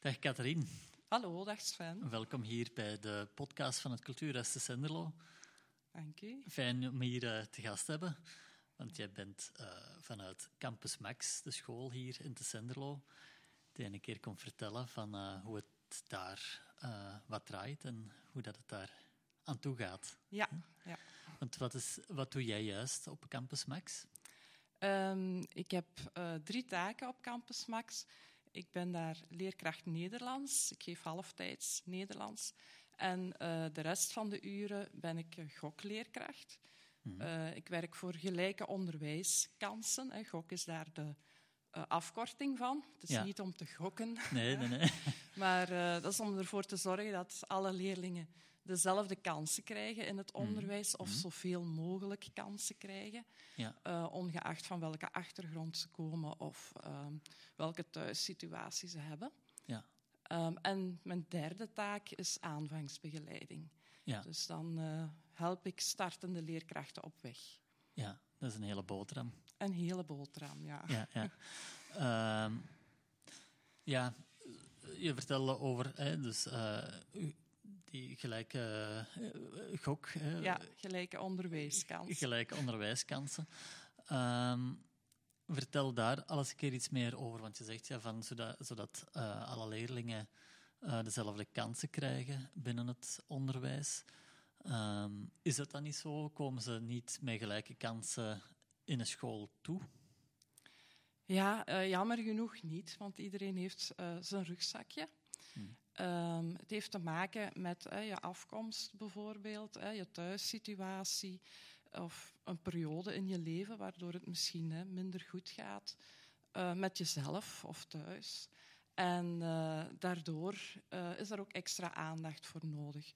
Dag Katrien. Hallo, dag Sven. Welkom hier bij de podcast van het Cultuurhuis te Senderlo. Dank u. Fijn om hier uh, te gast te hebben, want jij bent uh, vanuit Campus Max, de school hier in te Senderlo, die een keer komt vertellen van uh, hoe het daar wat draait en hoe dat het daar aan toe gaat. Ja. ja. Want wat, is, wat doe jij juist op Campus Max? Um, ik heb drie taken op Campus Max. Ik ben daar leerkracht Nederlands. Ik geef halftijds Nederlands. En uh, de rest van de uren ben ik gokleerkracht. Mm. Uh, ik werk voor gelijke onderwijskansen. Hè. Gok is daar de uh, afkorting van. Het is ja. niet om te gokken. Nee, nee, nee. maar dat is om ervoor te zorgen dat alle leerlingen dezelfde kansen krijgen in het onderwijs, of zoveel mogelijk kansen krijgen, ja. uh, ongeacht van welke achtergrond ze komen of um, welke thuissituatie ze hebben. Ja. Um, en mijn derde taak is aanvangsbegeleiding. Ja. Dus dan uh, help ik startende leerkrachten op weg. Ja, dat is een hele boterham. Een hele boterham, ja. Ja, ja. um, ja je vertelde over... Hè, dus, uh, die gelijke uh, gok. Uh, ja, gelijke onderwijskansen. Gelijke onderwijskansen. Um, vertel daar alles een keer iets meer over, want je zegt ja, van, zodat, zodat uh, alle leerlingen dezelfde kansen krijgen binnen het onderwijs. Um, is dat dan niet zo? Komen ze niet met gelijke kansen in een school toe? Ja, jammer genoeg niet, want iedereen heeft zijn rugzakje. Hmm. Um, het heeft te maken met je afkomst bijvoorbeeld, je thuissituatie of een periode in je leven waardoor het misschien minder goed gaat uh, met jezelf of thuis. En daardoor is er ook extra aandacht voor nodig.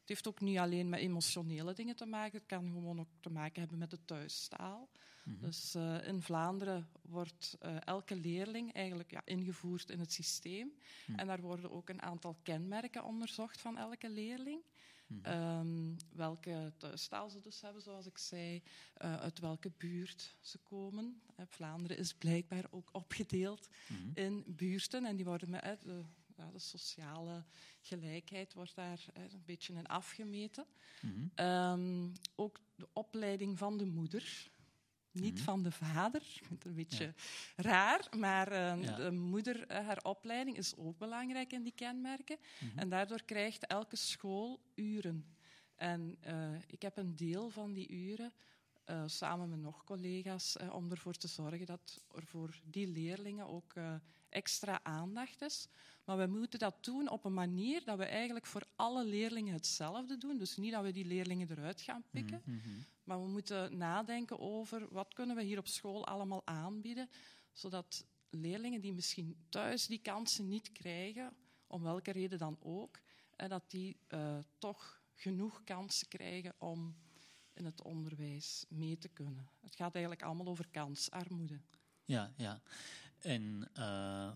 Het heeft ook niet alleen met emotionele dingen te maken, het kan gewoon ook te maken hebben met de thuistaal. Mhm. Dus uh, in Vlaanderen wordt uh, elke leerling eigenlijk ja, ingevoerd in het systeem. Mhm. En daar worden ook een aantal kenmerken onderzocht van elke leerling. Mhm. Um, welke thuistaal ze dus hebben, zoals ik zei, uh, uit welke buurt ze komen. Vlaanderen is blijkbaar ook opgedeeld in buurten en die worden met de, ja, de sociale gelijkheid wordt daar een beetje in afgemeten. Um, ook de opleiding van de moeder. Niet Mhm. van de vader, een beetje raar, maar uh, Ja. de moeder, uh, haar opleiding is ook belangrijk in die kenmerken. Mhm. En daardoor krijgt elke school uren. En uh, ik heb een deel van die uren, samen met nog collega's, om ervoor te zorgen dat er voor die leerlingen ook extra aandacht is. Maar we moeten dat doen op een manier dat we eigenlijk voor alle leerlingen hetzelfde doen. Dus niet dat we die leerlingen eruit gaan pikken, Mhm, mhm. maar we moeten nadenken over wat kunnen we hier op school allemaal aanbieden, zodat leerlingen die misschien thuis die kansen niet krijgen, om welke reden dan ook, en dat die uh, toch genoeg kansen krijgen om in het onderwijs mee te kunnen. Het gaat eigenlijk allemaal over kansarmoede. Ja, ja. En uh,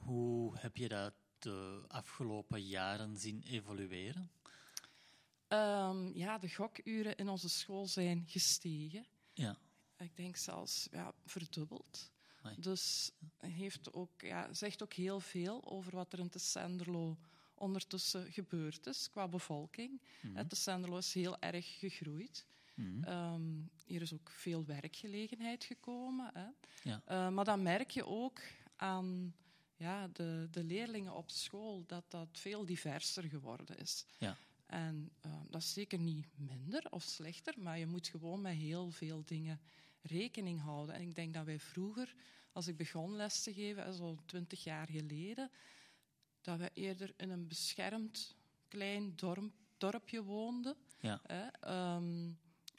hoe heb je dat de afgelopen jaren zien evolueren? Um, ja, de gokuren in onze school zijn gestegen. Ja. Ik denk zelfs ja, verdubbeld. Amai. Dus heeft ook, ja, zegt ook heel veel over wat er in Tessenderlo ondertussen gebeurd is qua bevolking. Mhm. Het Tessenderlo is heel erg gegroeid. Mhm. Um, hier is ook veel werkgelegenheid gekomen. Hè. Ja. Uh, maar dan merk je ook aan ja, de, de leerlingen op school dat dat veel diverser geworden is. Ja. En uh, dat is zeker niet minder of slechter, maar je moet gewoon met heel veel dingen rekening houden. En ik denk dat wij vroeger, als ik begon les te geven, zo'n twintig jaar geleden, dat we eerder in een beschermd klein dorp, dorpje woonden. Ja. Hè, um,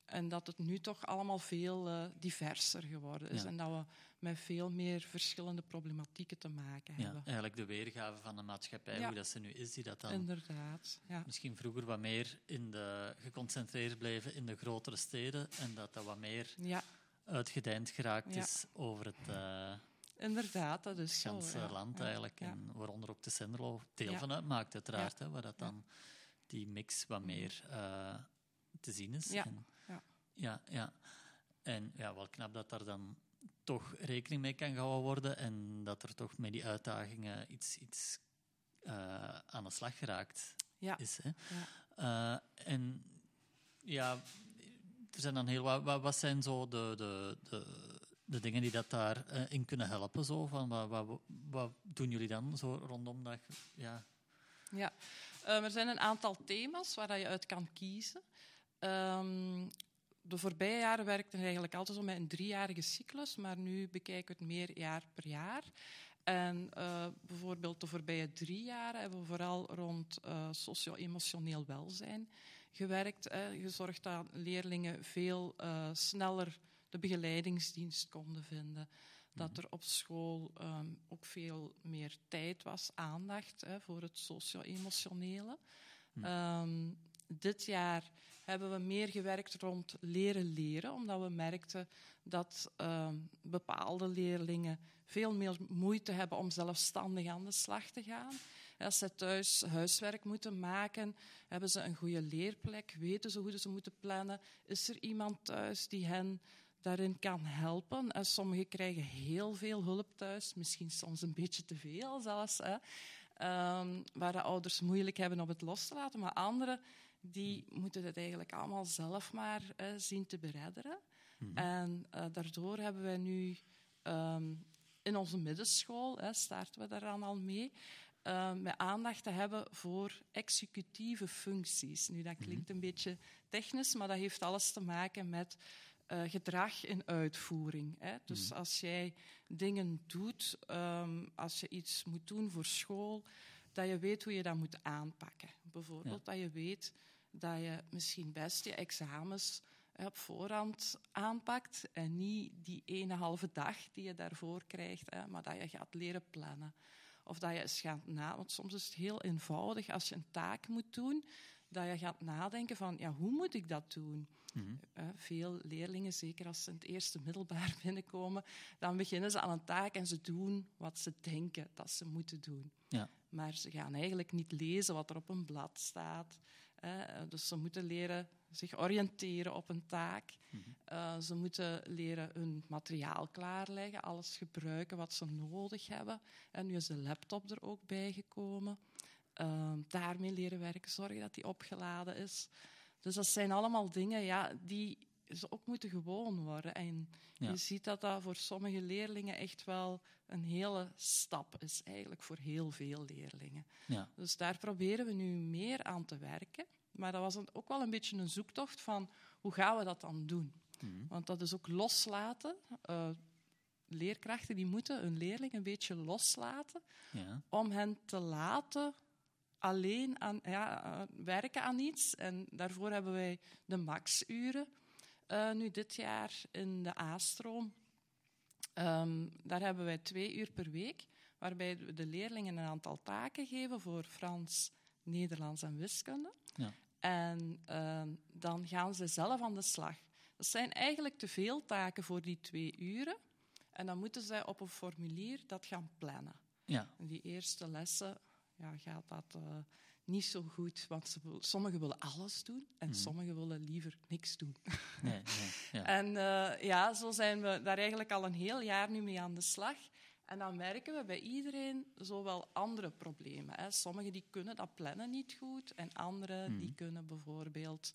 en dat het nu toch allemaal veel uh, diverser geworden is. Ja. En dat we met veel meer verschillende problematieken te maken ja. hebben. Eigenlijk de weergave van de maatschappij, Ja. hoe dat ze nu is, die dat dan Inderdaad, ja. misschien vroeger wat meer in de, geconcentreerd bleven in de grotere steden en dat dat wat meer Ja, uitgedijnd geraakt is over het uh, inderdaad, dat is zo. ja. land eigenlijk. En waaronder ook de Senderlo deel van uitmaakt, uiteraard. Hè, waar dat dan die mix wat meer uh, te zien is. Ja. En, Ja. ja. En ja, wel knap dat daar dan toch rekening mee kan gehouden worden en dat er toch met die uitdagingen iets, iets eh, aan de slag geraakt Ja. is. Hè? Ja. Eh, en ja, er zijn dan heel wat. Wat, zijn zo de, de, de, de dingen die dat daar eh, in kunnen helpen? Zo? Van, wat, wat, wat doen jullie dan zo rondom dat? Ja. Ja, Ehm, er zijn een aantal thema's waar dat je uit kan kiezen. Ehm, de voorbije jaren werkte het eigenlijk altijd zo met een driejarige cyclus, maar nu bekijken we het meer jaar per jaar. En eh, bijvoorbeeld de voorbije drie jaren hebben we vooral rond eh, socio-emotioneel welzijn gewerkt. Hè. Gezorgd dat leerlingen veel eh, sneller de begeleidingsdienst konden vinden. Dat er op school ehm, ook veel meer tijd was, aandacht hè, voor het socio-emotionele. Ehm, dit jaar hebben we meer gewerkt rond leren leren, omdat we merkten dat ehm, bepaalde leerlingen veel meer moeite hebben om zelfstandig aan de slag te gaan. Als ze thuis huiswerk moeten maken, hebben ze een goede leerplek, weten ze hoe ze moeten plannen. Is er iemand thuis die hen daarin kan helpen? En sommigen krijgen heel veel hulp thuis, misschien soms een beetje te veel zelfs. Hè. Ehm, waar de ouders moeilijk hebben om het los te laten, maar anderen die moeten het eigenlijk allemaal zelf maar eh, zien te beredderen. En eh, daardoor hebben wij nu ehm, in onze middenschool, hè, starten we daaraan al mee, eh, met aandacht te hebben voor executieve functies. Nu, dat klinkt een beetje technisch, maar dat heeft alles te maken met gedrag in uitvoering. Hè. Dus als jij dingen doet, ehm, als je iets moet doen voor school, dat je weet hoe je dat moet aanpakken. Bijvoorbeeld dat je weet dat je misschien best je examens op voorhand aanpakt en niet die ene halve dag die je daarvoor krijgt, maar dat je gaat leren plannen. Of dat je eens gaat na, want soms is het heel eenvoudig als je een taak moet doen, dat je gaat nadenken van, ja, hoe moet ik dat doen? Eh, veel leerlingen, zeker als ze in het eerste middelbaar binnenkomen, dan beginnen ze aan een taak en ze doen wat ze denken dat ze moeten doen. Ja. Maar ze gaan eigenlijk niet lezen wat er op een blad staat. Dus ze moeten leren zich oriënteren op een taak. Eh, ze moeten leren hun materiaal klaarleggen, alles gebruiken wat ze nodig hebben. En nu is de laptop er ook bijgekomen. Ehm, daarmee leren werken, zorgen dat die opgeladen is. Dus dat zijn allemaal dingen ja, die ze ook moeten gewoon worden. En Ja. je ziet dat dat voor sommige leerlingen echt wel een hele stap is, eigenlijk voor heel veel leerlingen. Ja. Dus daar proberen we nu meer aan te werken. Maar dat was een- ook wel een beetje een zoektocht van hoe gaan we dat dan doen? Want dat is ook loslaten. Eh, leerkrachten die moeten hun leerling een beetje loslaten Ja. om hen te laten alleen aan, ja, eh, werken aan iets. En daarvoor hebben wij de maxuren eh, nu dit jaar in de A-stroom. Ehm, daar hebben wij twee uur per week, waarbij we de leerlingen een aantal taken geven voor Frans, Nederlands en wiskunde. Ja. En ehm, dan gaan ze zelf aan de slag. Dat zijn eigenlijk te veel taken voor die twee uren. En dan moeten zij op een formulier dat gaan plannen. Ja. En die eerste lessen ja, gaat dat eh, niet zo goed, want ze sommigen willen alles doen en sommigen willen liever niks doen. Nee, nee. Ja. En eh, ja, zo zijn we daar eigenlijk al een heel jaar nu mee aan de slag. En dan merken we bij iedereen zo wel andere problemen. Hè. Sommigen die kunnen dat plannen niet goed en anderen die kunnen bijvoorbeeld...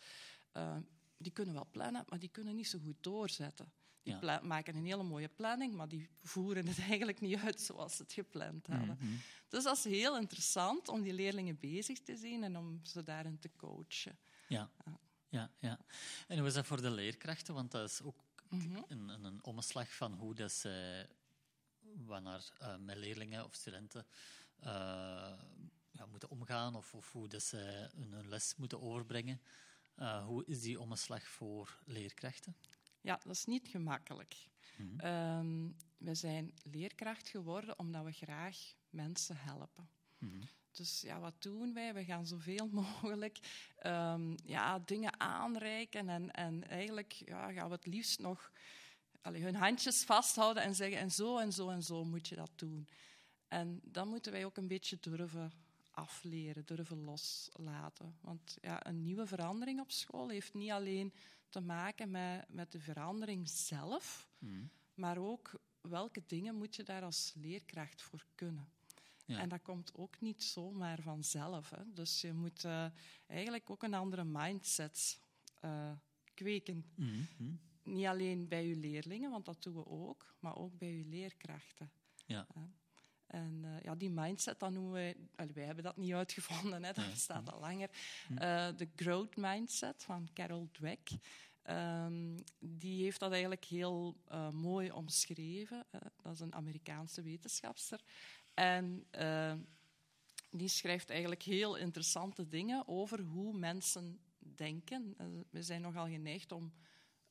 eh, die kunnen wel plannen, maar die kunnen niet zo goed doorzetten. Die Ja. maken een hele mooie planning, maar die voeren het eigenlijk niet uit zoals ze het gepland hadden. Mhm. Dus dat is heel interessant om die leerlingen bezig te zien en om ze daarin te coachen. Ja. Ja, ja. En hoe is dat voor de leerkrachten? Want dat is ook Mhm. een, een, een omslag van hoe dat ze wanneer eh, met leerlingen of studenten eh, ja, moeten omgaan of, of hoe dat ze hun, hun les moeten overbrengen. Eh, hoe is die omslag voor leerkrachten? Ja, dat is niet gemakkelijk. Ehm, we zijn leerkracht geworden omdat we graag mensen helpen. Dus ja, wat doen wij? We gaan zoveel mogelijk ehm, ja, dingen aanreiken en, en eigenlijk ja, gaan we het liefst nog allee, hun handjes vasthouden en zeggen en zo en zo en zo moet je dat doen. En dan moeten wij ook een beetje durven afleren, durven loslaten. Want ja, een nieuwe verandering op school heeft niet alleen te maken met, met de verandering zelf, maar ook welke dingen moet je daar als leerkracht voor kunnen. Ja. En dat komt ook niet zomaar vanzelf. Hè. Dus je moet eh, eigenlijk ook een andere mindset eh, kweken. Mhm, mhm. Niet alleen bij je leerlingen, want dat doen we ook, maar ook bij je leerkrachten. Ja. En eh, ja, die mindset, dat noemen wij... allee, wij hebben dat niet uitgevonden, hè, dat bestaat al langer. Hm. Eh, de growth mindset van Carol Dweck. Ehm, die heeft dat eigenlijk heel eh, mooi omschreven. Dat is een Amerikaanse wetenschapster. En eh, die schrijft eigenlijk heel interessante dingen over hoe mensen denken. We zijn nogal geneigd om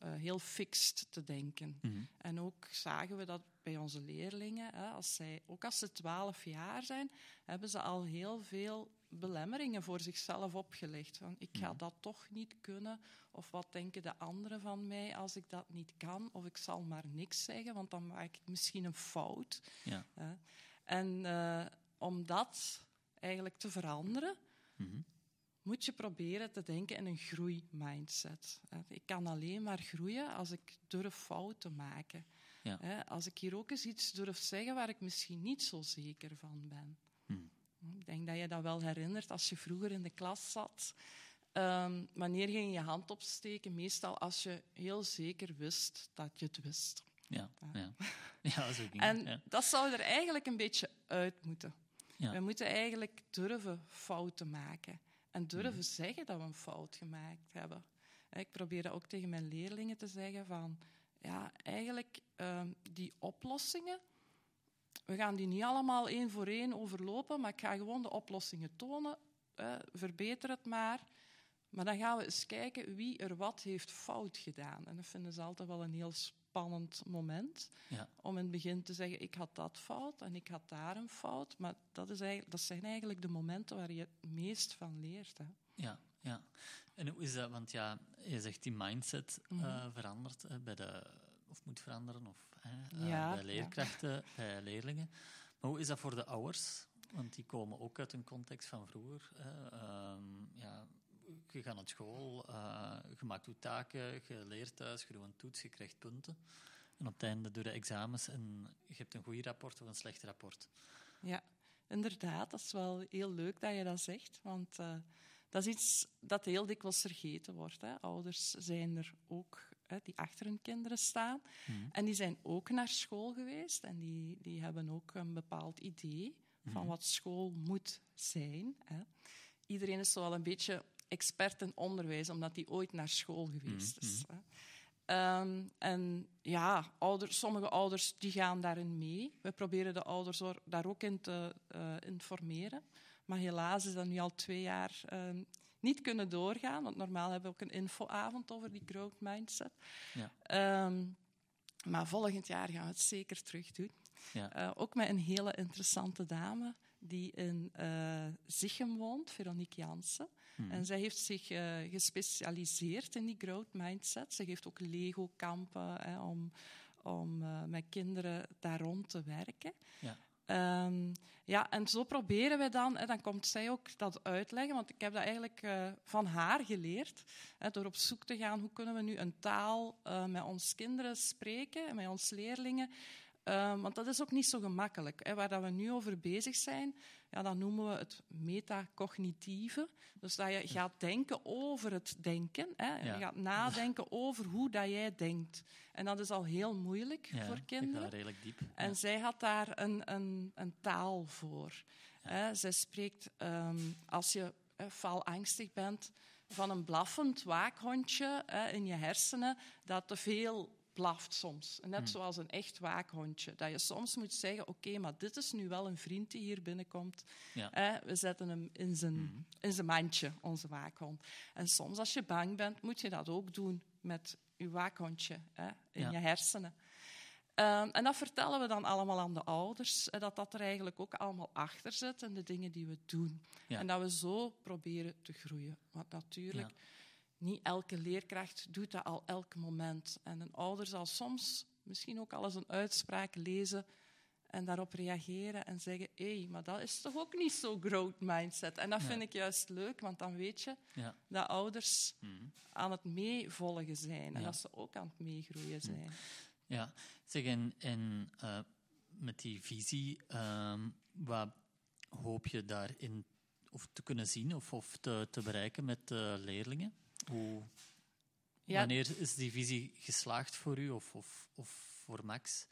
eh, heel fixed te denken. Mhm. En ook zagen we dat bij onze leerlingen, hè, als zij, ook als ze twaalf jaar zijn, hebben ze al heel veel belemmeringen voor zichzelf opgelegd. Van, ik ga Mhm. dat toch niet kunnen, of wat denken de anderen van mij als ik dat niet kan, of ik zal maar niks zeggen, want dan maak ik misschien een fout. Ja. Hè. En eh, om dat eigenlijk te veranderen, Mhm. Moet je proberen te denken in een groeimindset. Ik kan alleen maar groeien als ik durf fouten maken. Ja. Als ik hier ook eens iets durf zeggen waar ik misschien niet zo zeker van ben. Mhm. Ik denk dat je dat wel herinnert als je vroeger in de klas zat. Ehm, wanneer ging je je hand opsteken? Meestal als je heel zeker wist dat je het wist. Ja. Ja. Ja. Zo ging En het, ja. dat zou er eigenlijk een beetje uit moeten. Ja. We moeten eigenlijk durven fouten maken. En durven Mhm. zeggen dat we een fout gemaakt hebben. Ik probeer dat ook tegen mijn leerlingen te zeggen van... Ja, eigenlijk, ehm, die oplossingen... We gaan die niet allemaal één voor één overlopen, maar ik ga gewoon de oplossingen tonen. Verbeter het maar. Maar dan gaan we eens kijken wie er wat heeft fout gedaan. En dat vinden ze altijd wel een heel spannend moment Ja. om in het begin te zeggen, ik had dat fout en ik had daar een fout. Maar dat, is eigenlijk, dat zijn eigenlijk de momenten waar je het meest van leert. Hè. Ja, ja. En hoe is dat? Want ja, je zegt die mindset eh, Mhm. verandert eh, bij de, of moet veranderen, of hè, eh, Ja, bij ja. leerkrachten, bij leerlingen. Maar hoe is dat voor de ouders? Want die komen ook uit een context van vroeger. Hè. Ehm, ja, je gaat naar school, eh, je maakt je taken, je leert thuis, je doet een toets, je krijgt punten. En op het einde doe je examens en je hebt een goed rapport of een slecht rapport. Ja, inderdaad. Dat is wel heel leuk dat je dat zegt. Want eh, dat is iets dat heel dikwijls vergeten wordt. Hè. Ouders zijn er ook, hè, die achter hun kinderen staan. Mhm. En die zijn ook naar school geweest. En die, die hebben ook een bepaald idee van Mhm. wat school moet zijn. Hè. Iedereen is zo wel een beetje expert in onderwijs, omdat hij ooit naar school geweest Mhm, is. Hè. Ehm, en ja, ouders, sommige ouders die gaan daarin mee. We proberen de ouders er- daar ook in te eh, informeren. Maar helaas is dat nu al twee jaar ehm, niet kunnen doorgaan. Want normaal hebben we ook een infoavond over die growth mindset. Ja. Ehm, maar volgend jaar gaan we het zeker terug doen. Ja. Eh, ook met een hele interessante dame die in eh Zichem woont, Veronique Jansen. Mhm. En zij heeft zich eh, gespecialiseerd in die growth mindset. Ze geeft ook Lego-kampen hè, om, om eh, met kinderen daar rond te werken. Ja. Ehm, ja, en zo proberen we dan, hè, dan komt zij ook dat uitleggen, want ik heb dat eigenlijk eh, van haar geleerd, hè, door op zoek te gaan hoe kunnen we nu een taal eh, met ons kinderen spreken, en met ons leerlingen. Ehm, want dat is ook niet zo gemakkelijk. Hè. Waar dat we nu over bezig zijn, ja, dat noemen we het metacognitieve. Dus dat je gaat denken over het denken. Hè. Ja. Je gaat nadenken over hoe dat jij denkt. En dat is al heel moeilijk Ja, voor ik kinderen. ga redelijk diep. En Ja. zij had daar een, een, een taal voor. Hè, zij spreekt, ehm, als je eh, faalangstig bent, van een blaffend waakhondje hè, in je hersenen dat te veel blaft soms. Net Hmm. zoals een echt waakhondje. Dat je soms moet zeggen, oké, maar dit is nu wel een vriend die hier binnenkomt. Ja. We zetten hem in zijn, Mhm. in zijn mandje, onze waakhond. En soms als je bang bent, moet je dat ook doen met je waakhondje in Ja. je hersenen. Ehm, en dat vertellen we dan allemaal aan de ouders, dat dat er eigenlijk ook allemaal achter zit in de dingen die we doen. Ja. En dat we zo proberen te groeien. Want natuurlijk, niet elke leerkracht doet dat al elk moment. En een ouder zal soms misschien ook al eens een uitspraak lezen en daarop reageren en zeggen, hé, hey, maar dat is toch ook niet zo growth mindset. En dat Ja. vind ik juist leuk, want dan weet je Ja. dat ouders Mhm. aan het meevolgen zijn en Ja. dat ze ook aan het meegroeien zijn. Ja, zeg, en, en eh, met die visie, ehm, wat hoop je daarin of te kunnen zien of, of te, te bereiken met de leerlingen? Hoe, Ja. Wanneer is die visie geslaagd voor u of, of, of voor Max?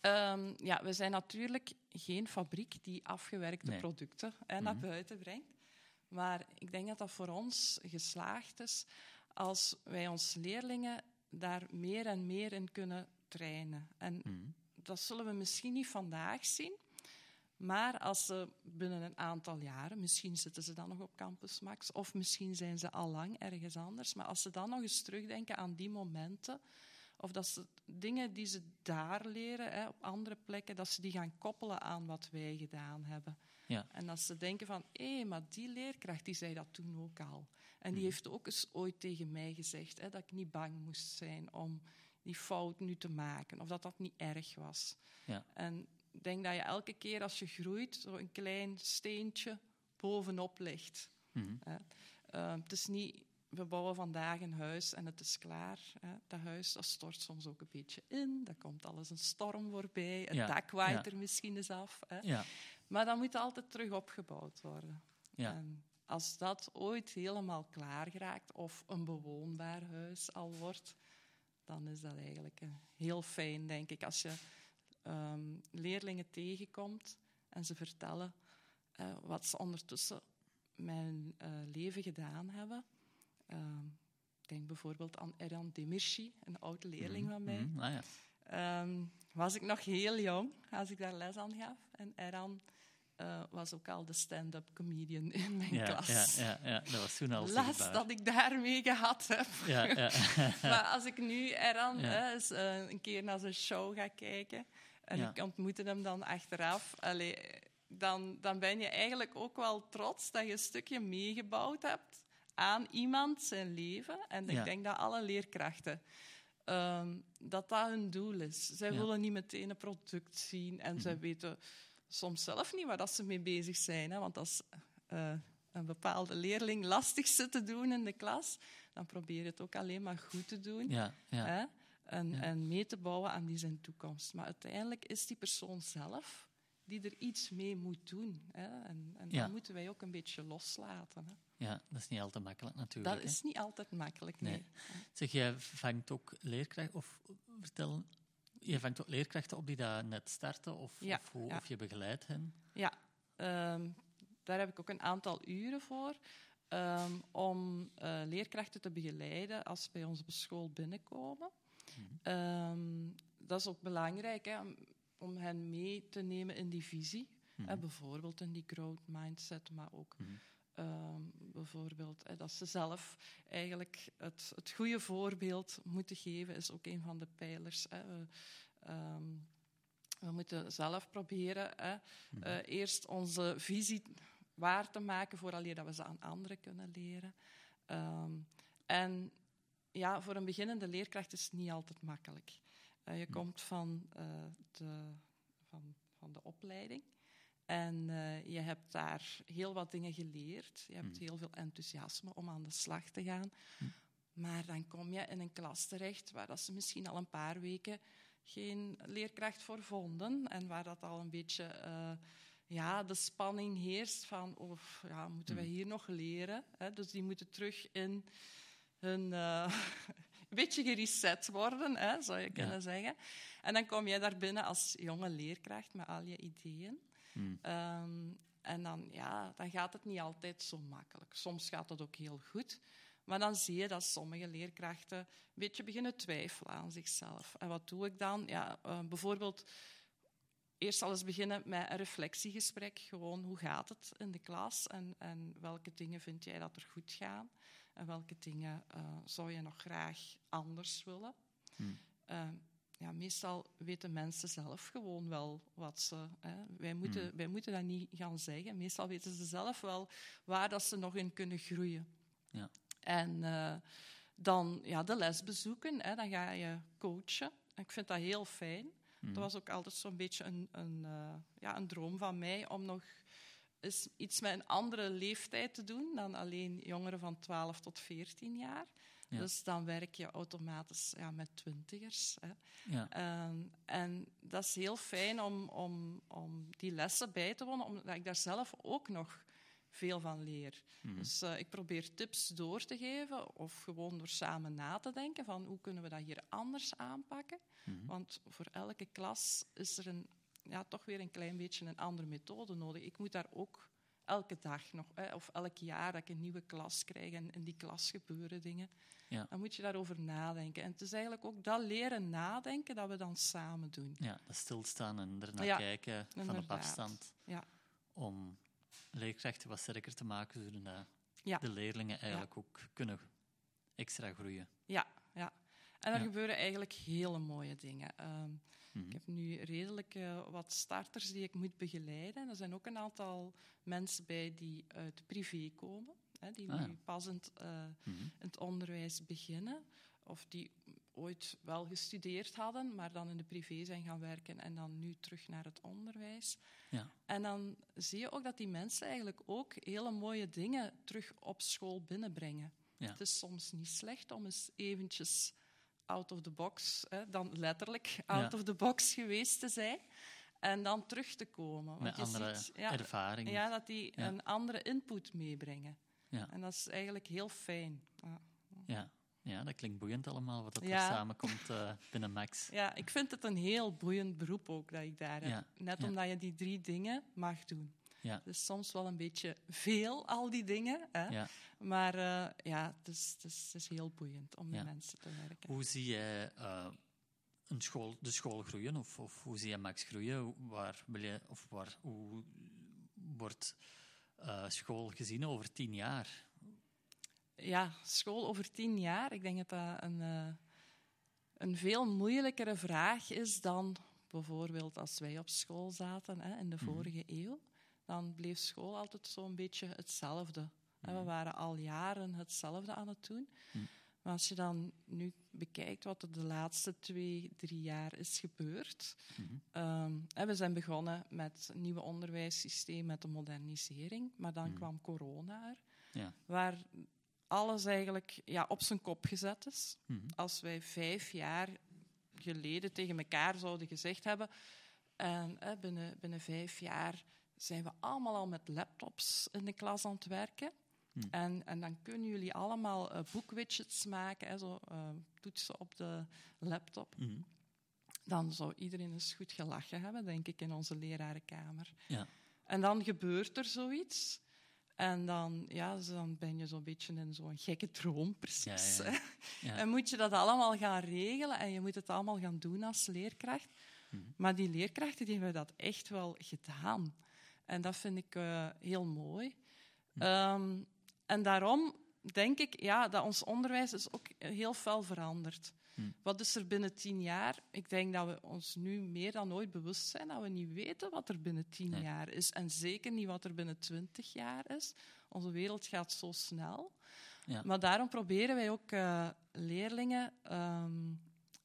Ehm, ja, we zijn natuurlijk geen fabriek die afgewerkte Nee. producten hè, naar Mhm. buiten brengt. Maar ik denk dat dat voor ons geslaagd is als wij ons leerlingen daar meer en meer in kunnen trainen. En Mhm. dat zullen we misschien niet vandaag zien. Maar als ze binnen een aantal jaren, misschien zitten ze dan nog op Campus Max, of misschien zijn ze al lang ergens anders, maar als ze dan nog eens terugdenken aan die momenten, of dat ze dingen die ze daar leren, hè, op andere plekken, dat ze die gaan koppelen aan wat wij gedaan hebben. Ja. En als ze denken van, hé, maar die leerkracht die zei dat toen ook al. En die Mhm. heeft ook eens ooit tegen mij gezegd hè, dat ik niet bang moest zijn om die fout nu te maken, of dat dat niet erg was. Ja. En denk dat je elke keer als je groeit, zo een klein steentje bovenop legt. Mhm. Uh, het is niet, we bouwen vandaag een huis en het is klaar. Hè. Dat huis dat stort soms ook een beetje in. Dan komt alles een storm voorbij. Het Ja, dak waait ja. er misschien eens af. Hè. Ja, Maar dan moet het altijd terug opgebouwd worden. ja. En als dat ooit helemaal klaar geraakt of een bewoonbaar huis al wordt, dan is dat eigenlijk heel fijn, denk ik, als je ehm, leerlingen tegenkomt en ze vertellen eh, wat ze ondertussen met hun eh, leven gedaan hebben. Ehm, ik denk bijvoorbeeld aan Eran Demirci, een oude leerling Mhm, van mij. mhm. Ah, ja. Ehm, was ik nog heel jong als ik daar les aan gaf. En Eran eh, was ook al de stand-up comedian in mijn Ja, klas. ja, ja, ja, dat was toen al Last zichtbaar. dat ik daarmee gehad heb. Ja, ja. maar als ik nu Eran Ja. eens, eh, een keer naar zijn show ga kijken en ik ontmoette hem dan achteraf, allee, dan, dan ben je eigenlijk ook wel trots dat je een stukje meegebouwd hebt aan iemand zijn leven. En ik denk dat alle leerkrachten ehm, dat dat hun doel is. Zij. Mhm. willen niet meteen een product zien en zij weten soms zelf niet waar dat ze mee bezig zijn. Hè? Want als eh, een bepaalde leerling lastig zit te doen in de klas, dan probeer je het ook alleen maar goed te doen. ja, ja. Hè? En, Ja. en mee te bouwen aan die zijn toekomst. Maar uiteindelijk is die persoon zelf die er iets mee moet doen. Hè? En, en dat moeten wij ook een beetje loslaten. Hè? ja, dat is niet altijd makkelijk natuurlijk. Dat hè. is niet altijd makkelijk, nee. Nee. Zeg, jij vangt ook leerkrachten, of vertel, je vangt ook leerkrachten op die daar net starten, of, Ja, of, hoe, ja. of je begeleidt hen? Ja, ehm, daar heb ik ook een aantal uren voor. ehm, om eh, leerkrachten te begeleiden als ze bij ons op school binnenkomen. Mhm. Ehm, dat is ook belangrijk hè, om, hen mee te nemen in die visie. Hè, bijvoorbeeld in die growth mindset, maar ook Mhm. Ehm, bijvoorbeeld hè, dat ze zelf eigenlijk het, het goede voorbeeld moeten geven, is ook een van de pijlers. Hè. We, ehm, we moeten zelf proberen hè, Mhm. eh, eerst onze visie waar te maken vooraleer dat we ze aan anderen kunnen leren. Ehm, en ja, voor een beginnende leerkracht is het niet altijd makkelijk. Eh, je Hm. komt van, eh, de, van, van de opleiding en eh, je hebt daar heel wat dingen geleerd. Je hebt Hm. heel veel enthousiasme om aan de slag te gaan. Hm. Maar dan kom je in een klas terecht waar dat ze misschien al een paar weken geen leerkracht voor vonden en waar dat al een beetje eh, ja, de spanning heerst van of ja, moeten wij Hmm. hier nog leren? Hè? Dus die moeten terug in hun eh, een beetje gereset worden, hè, zou je kunnen zeggen. En dan kom jij daar binnen als jonge leerkracht met al je ideeën. Mhm. Ehm, en dan, ja, dan gaat het niet altijd zo makkelijk. Soms gaat het ook heel goed. Maar dan zie je dat sommige leerkrachten een beetje beginnen twijfelen aan zichzelf. En wat doe ik dan? Ja, eh, bijvoorbeeld eerst al eens beginnen met een reflectiegesprek. Gewoon, hoe gaat het in de klas? En, en welke dingen vind jij dat er goed gaan? En welke dingen eh, zou je nog graag anders willen? Hmm. Eh, ja, meestal weten mensen zelf gewoon wel wat ze... Hè, wij, moeten, Hmm. wij moeten dat niet gaan zeggen. Meestal weten ze zelf wel waar dat ze nog in kunnen groeien. Ja. En eh, dan ja, de les bezoeken. Hè, dan ga je coachen. En ik vind dat heel fijn. Mhm. Dat was ook altijd zo'n beetje een, een, eh, ja, een droom van mij om nog eens iets met een andere leeftijd te doen dan alleen jongeren van 12 tot 14 jaar. Ja. Dus dan werk je automatisch ja, met twintigers. Hè. Ja. Ehm, en dat is heel fijn om, om, om die lessen bij te wonen, omdat ik daar zelf ook nog veel van leer. Mhm. Dus eh, ik probeer tips door te geven, of gewoon door samen na te denken van hoe kunnen we dat hier anders aanpakken. Mhm. Want voor elke klas is er een, ja, toch weer een klein beetje een andere methode nodig. Ik moet daar ook elke dag nog, hè, of elk jaar dat ik een nieuwe klas krijg en in die klas gebeuren dingen, Ja. dan moet je daarover nadenken. En het is eigenlijk ook dat leren nadenken dat we dan samen doen. ja, dat stilstaan en ernaar Ja, kijken van op afstand. Ja. Om leerkrachten wat sterker te maken, zodat de leerlingen eigenlijk ook kunnen extra groeien. Ja, ja. En er gebeuren eigenlijk hele mooie dingen. Mhm. Ik heb nu redelijk eh, wat starters die ik moet begeleiden. Er zijn ook een aantal mensen bij die uit privé komen, hè, die Ah, ja. nu passend eh, Mhm. het onderwijs beginnen. Of die ooit wel gestudeerd hadden, maar dan in de privé zijn gaan werken en dan nu terug naar het onderwijs. Ja. En dan zie je ook dat die mensen eigenlijk ook hele mooie dingen terug op school binnenbrengen. Ja. Het is soms niet slecht om eens eventjes out of the box, hè, dan letterlijk out Ja. of the box geweest te zijn. En dan terug te komen. Met je andere ziet, ja, ervaring. ja, dat die Ja. een andere input meebrengen. Ja. En dat is eigenlijk heel fijn. Ja. Ja. ja, dat klinkt boeiend allemaal, wat dat er samenkomt eh, binnen Max. Ja, ik vind het een heel boeiend beroep ook dat ik daar heb. Net omdat je die drie dingen mag doen. Ja. Het is soms wel een beetje veel, al die dingen. Hè? Ja. Maar eh, ja, het is, het, is, het is heel boeiend om met mensen te werken. Hoe zie jij eh, een school, de school groeien? Of, of hoe zie je Max groeien? Waar wil je, of waar, hoe wordt eh, school gezien over tien jaar? Ja, school over tien jaar. Ik denk dat dat een, een veel moeilijkere vraag is dan bijvoorbeeld als wij op school zaten hè, in de Mhm. vorige eeuw. Dan bleef school altijd zo'n beetje hetzelfde. En We Mhm. waren al jaren hetzelfde aan het doen. Mhm. Maar als je dan nu bekijkt wat er de laatste twee, drie jaar is gebeurd. Mhm. Ehm, we zijn begonnen met het nieuwe onderwijssysteem, met de modernisering. Maar dan Mhm. kwam corona er Ja. waar alles eigenlijk ja, op zijn kop gezet is. Mhm. Als wij vijf jaar geleden tegen elkaar zouden gezegd hebben, en eh, binnen, binnen vijf jaar zijn we allemaal al met laptops in de klas aan het werken. Hmm. En, en dan kunnen jullie allemaal eh, boekwidgets maken, hè, zo, eh, toetsen op de laptop. Mhm. Dan zou iedereen eens goed gelachen hebben, denk ik, in onze lerarenkamer. Ja. En dan gebeurt er zoiets. En dan, ja, dan ben je zo'n beetje in zo'n gekke droom, precies. Ja, ja. hè. Ja. En moet je dat allemaal gaan regelen en je moet het allemaal gaan doen als leerkracht. Mhm. Maar die leerkrachten die hebben dat echt wel gedaan. En dat vind ik eh, heel mooi. Hm. Ehm, en daarom denk ik ja, dat ons onderwijs is ook heel fel veranderd. Hm. Wat is er binnen tien jaar? Ik denk dat we ons nu meer dan ooit bewust zijn dat we niet weten wat er binnen tien Nee. jaar is. En zeker niet wat er binnen twintig jaar is. Onze wereld gaat zo snel. Ja. Maar daarom proberen wij ook eh, leerlingen, ehm,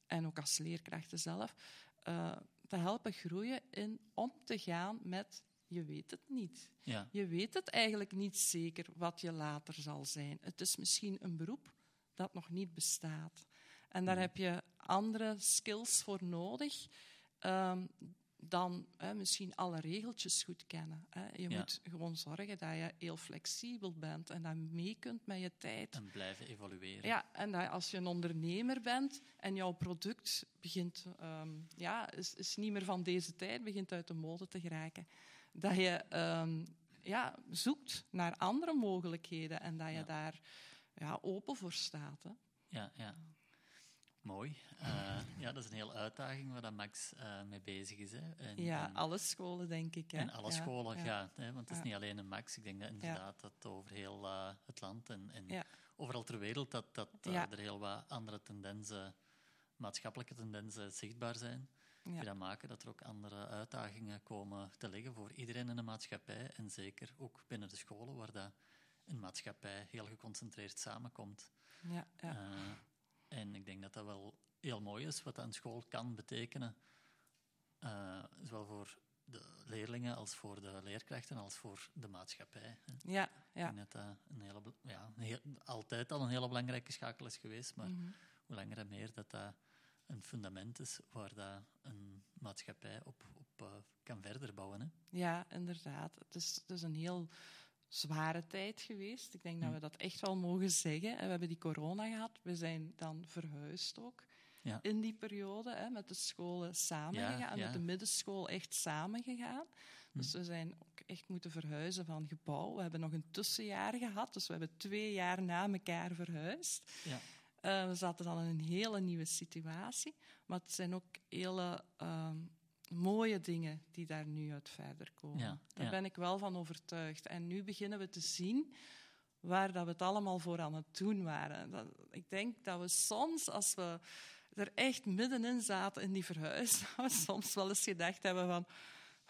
en ook als leerkrachten zelf, eh, te helpen groeien in om te gaan met je weet het niet. Ja. Je weet het eigenlijk niet zeker wat je later zal zijn. Het is misschien een beroep dat nog niet bestaat. En daar Mhm. heb je andere skills voor nodig ehm, dan hè, misschien alle regeltjes goed kennen. Hè. Je Ja. moet gewoon zorgen dat je heel flexibel bent en dat je mee kunt met je tijd. En blijven evolueren. Ja, en dat als je een ondernemer bent en jouw product begint, ehm, ja, is, is niet meer van deze tijd, begint uit de mode te geraken, dat je ehm, ja, zoekt naar andere mogelijkheden en dat je Ja. daar ja, open voor staat. Hè. Ja, ja. Mooi. Eh, ja, dat is een hele uitdaging waar Max eh, mee bezig is. Hè. En, Ja, en, alle scholen, denk ik. Hè. en alle Ja, scholen ja. gaat. Hè, want het is niet alleen een Max. Ik denk dat inderdaad dat over heel eh, het land en, en overal ter wereld dat, dat er heel wat andere tendensen, maatschappelijke tendensen zichtbaar zijn. Ja. Dat maken dat er ook andere uitdagingen komen te liggen voor iedereen in de maatschappij. En zeker ook binnen de scholen, waar dat een maatschappij heel geconcentreerd samenkomt. Ja, ja. Eh, en ik denk dat dat wel heel mooi is, wat dat een school kan betekenen. Eh, zowel voor de leerlingen als voor de leerkrachten als voor de maatschappij. Hè. Ja, Ik ja. denk dat dat een hele, ja, een heel- altijd al een hele belangrijke schakel is geweest, maar Mhm. hoe langer en meer dat dat een fundament is waar dat een maatschappij op, op eh, kan verder bouwen. Hè. Ja, inderdaad. Het is, het is een heel zware tijd geweest. Ik denk dat Hm. we dat echt wel mogen zeggen. En we hebben die corona gehad. We zijn dan verhuisd ook Ja. in die periode. Hè, met de scholen samen Ja. Met de middenschool echt samen gegaan. Dus we zijn ook echt moeten verhuizen van gebouw. We hebben nog een tussenjaar gehad. Dus we hebben twee jaar na elkaar verhuisd. Eh, we zaten dan in een hele nieuwe situatie. Maar het zijn ook hele ehm, mooie dingen die daar nu uit verder komen. Ja, Daar ja. ben ik wel van overtuigd. En nu beginnen we te zien waar dat we het allemaal voor aan het doen waren. Dat, ik denk dat we soms, als we er echt middenin zaten in die verhuis, dat we soms wel eens gedacht hebben van...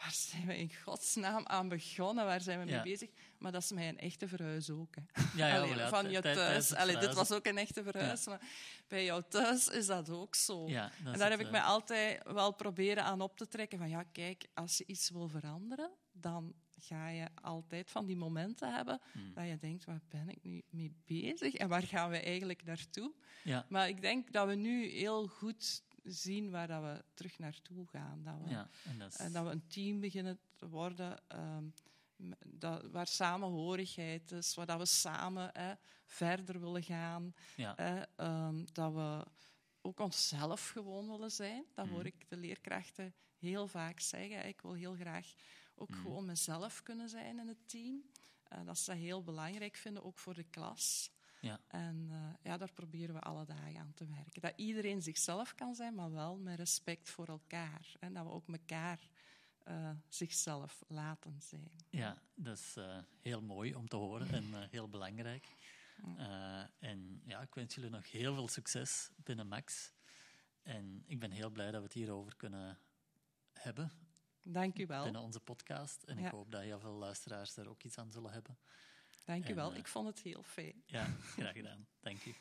Waar zijn we in godsnaam aan begonnen? Waar zijn we mee Ja. bezig? Maar dat is mij een echte verhuis ook. Hè. Ja, ja, Allee, van je thuis. Allee, dit was ook een echte verhuis, maar bij jou thuis is dat ook zo. Dat en daar heb ik eh, mij altijd wel proberen aan op te trekken van ja, kijk, als je iets wil veranderen, dan ga je altijd van die momenten hebben Hmm. dat je denkt, waar ben ik nu mee bezig en waar gaan we eigenlijk naartoe? Maar ik denk dat we nu heel goed zien waar dat we terug naartoe gaan. Dat we, ja, en dat is, en dat we een team beginnen te worden ehm, dat, waar samenhorigheid is, waar dat we samen hè, verder willen gaan. ja, Hè, ehm, dat we ook onszelf gewoon willen zijn. Dat hoor Mhm. ik de leerkrachten heel vaak zeggen. Ik wil heel graag ook Mhm. gewoon mezelf kunnen zijn in het team. Eh, dat ze dat heel belangrijk vinden, ook voor de klas. Ja, En eh, ja, daar proberen we alle dagen aan te werken. Dat iedereen zichzelf kan zijn, maar wel met respect voor elkaar. En dat we ook elkaar eh, zichzelf laten zijn. ja, dat is eh, heel mooi om te horen en heel belangrijk. En ja, ik wens jullie nog heel veel succes binnen Max. En ik ben heel blij dat we het hierover kunnen hebben Dank u wel. binnen onze podcast. En Ja. ik hoop dat heel veel luisteraars er ook iets aan zullen hebben. Dank en, wel. eh, Ik vond het heel fijn. Ja, graag gedaan. Dank u.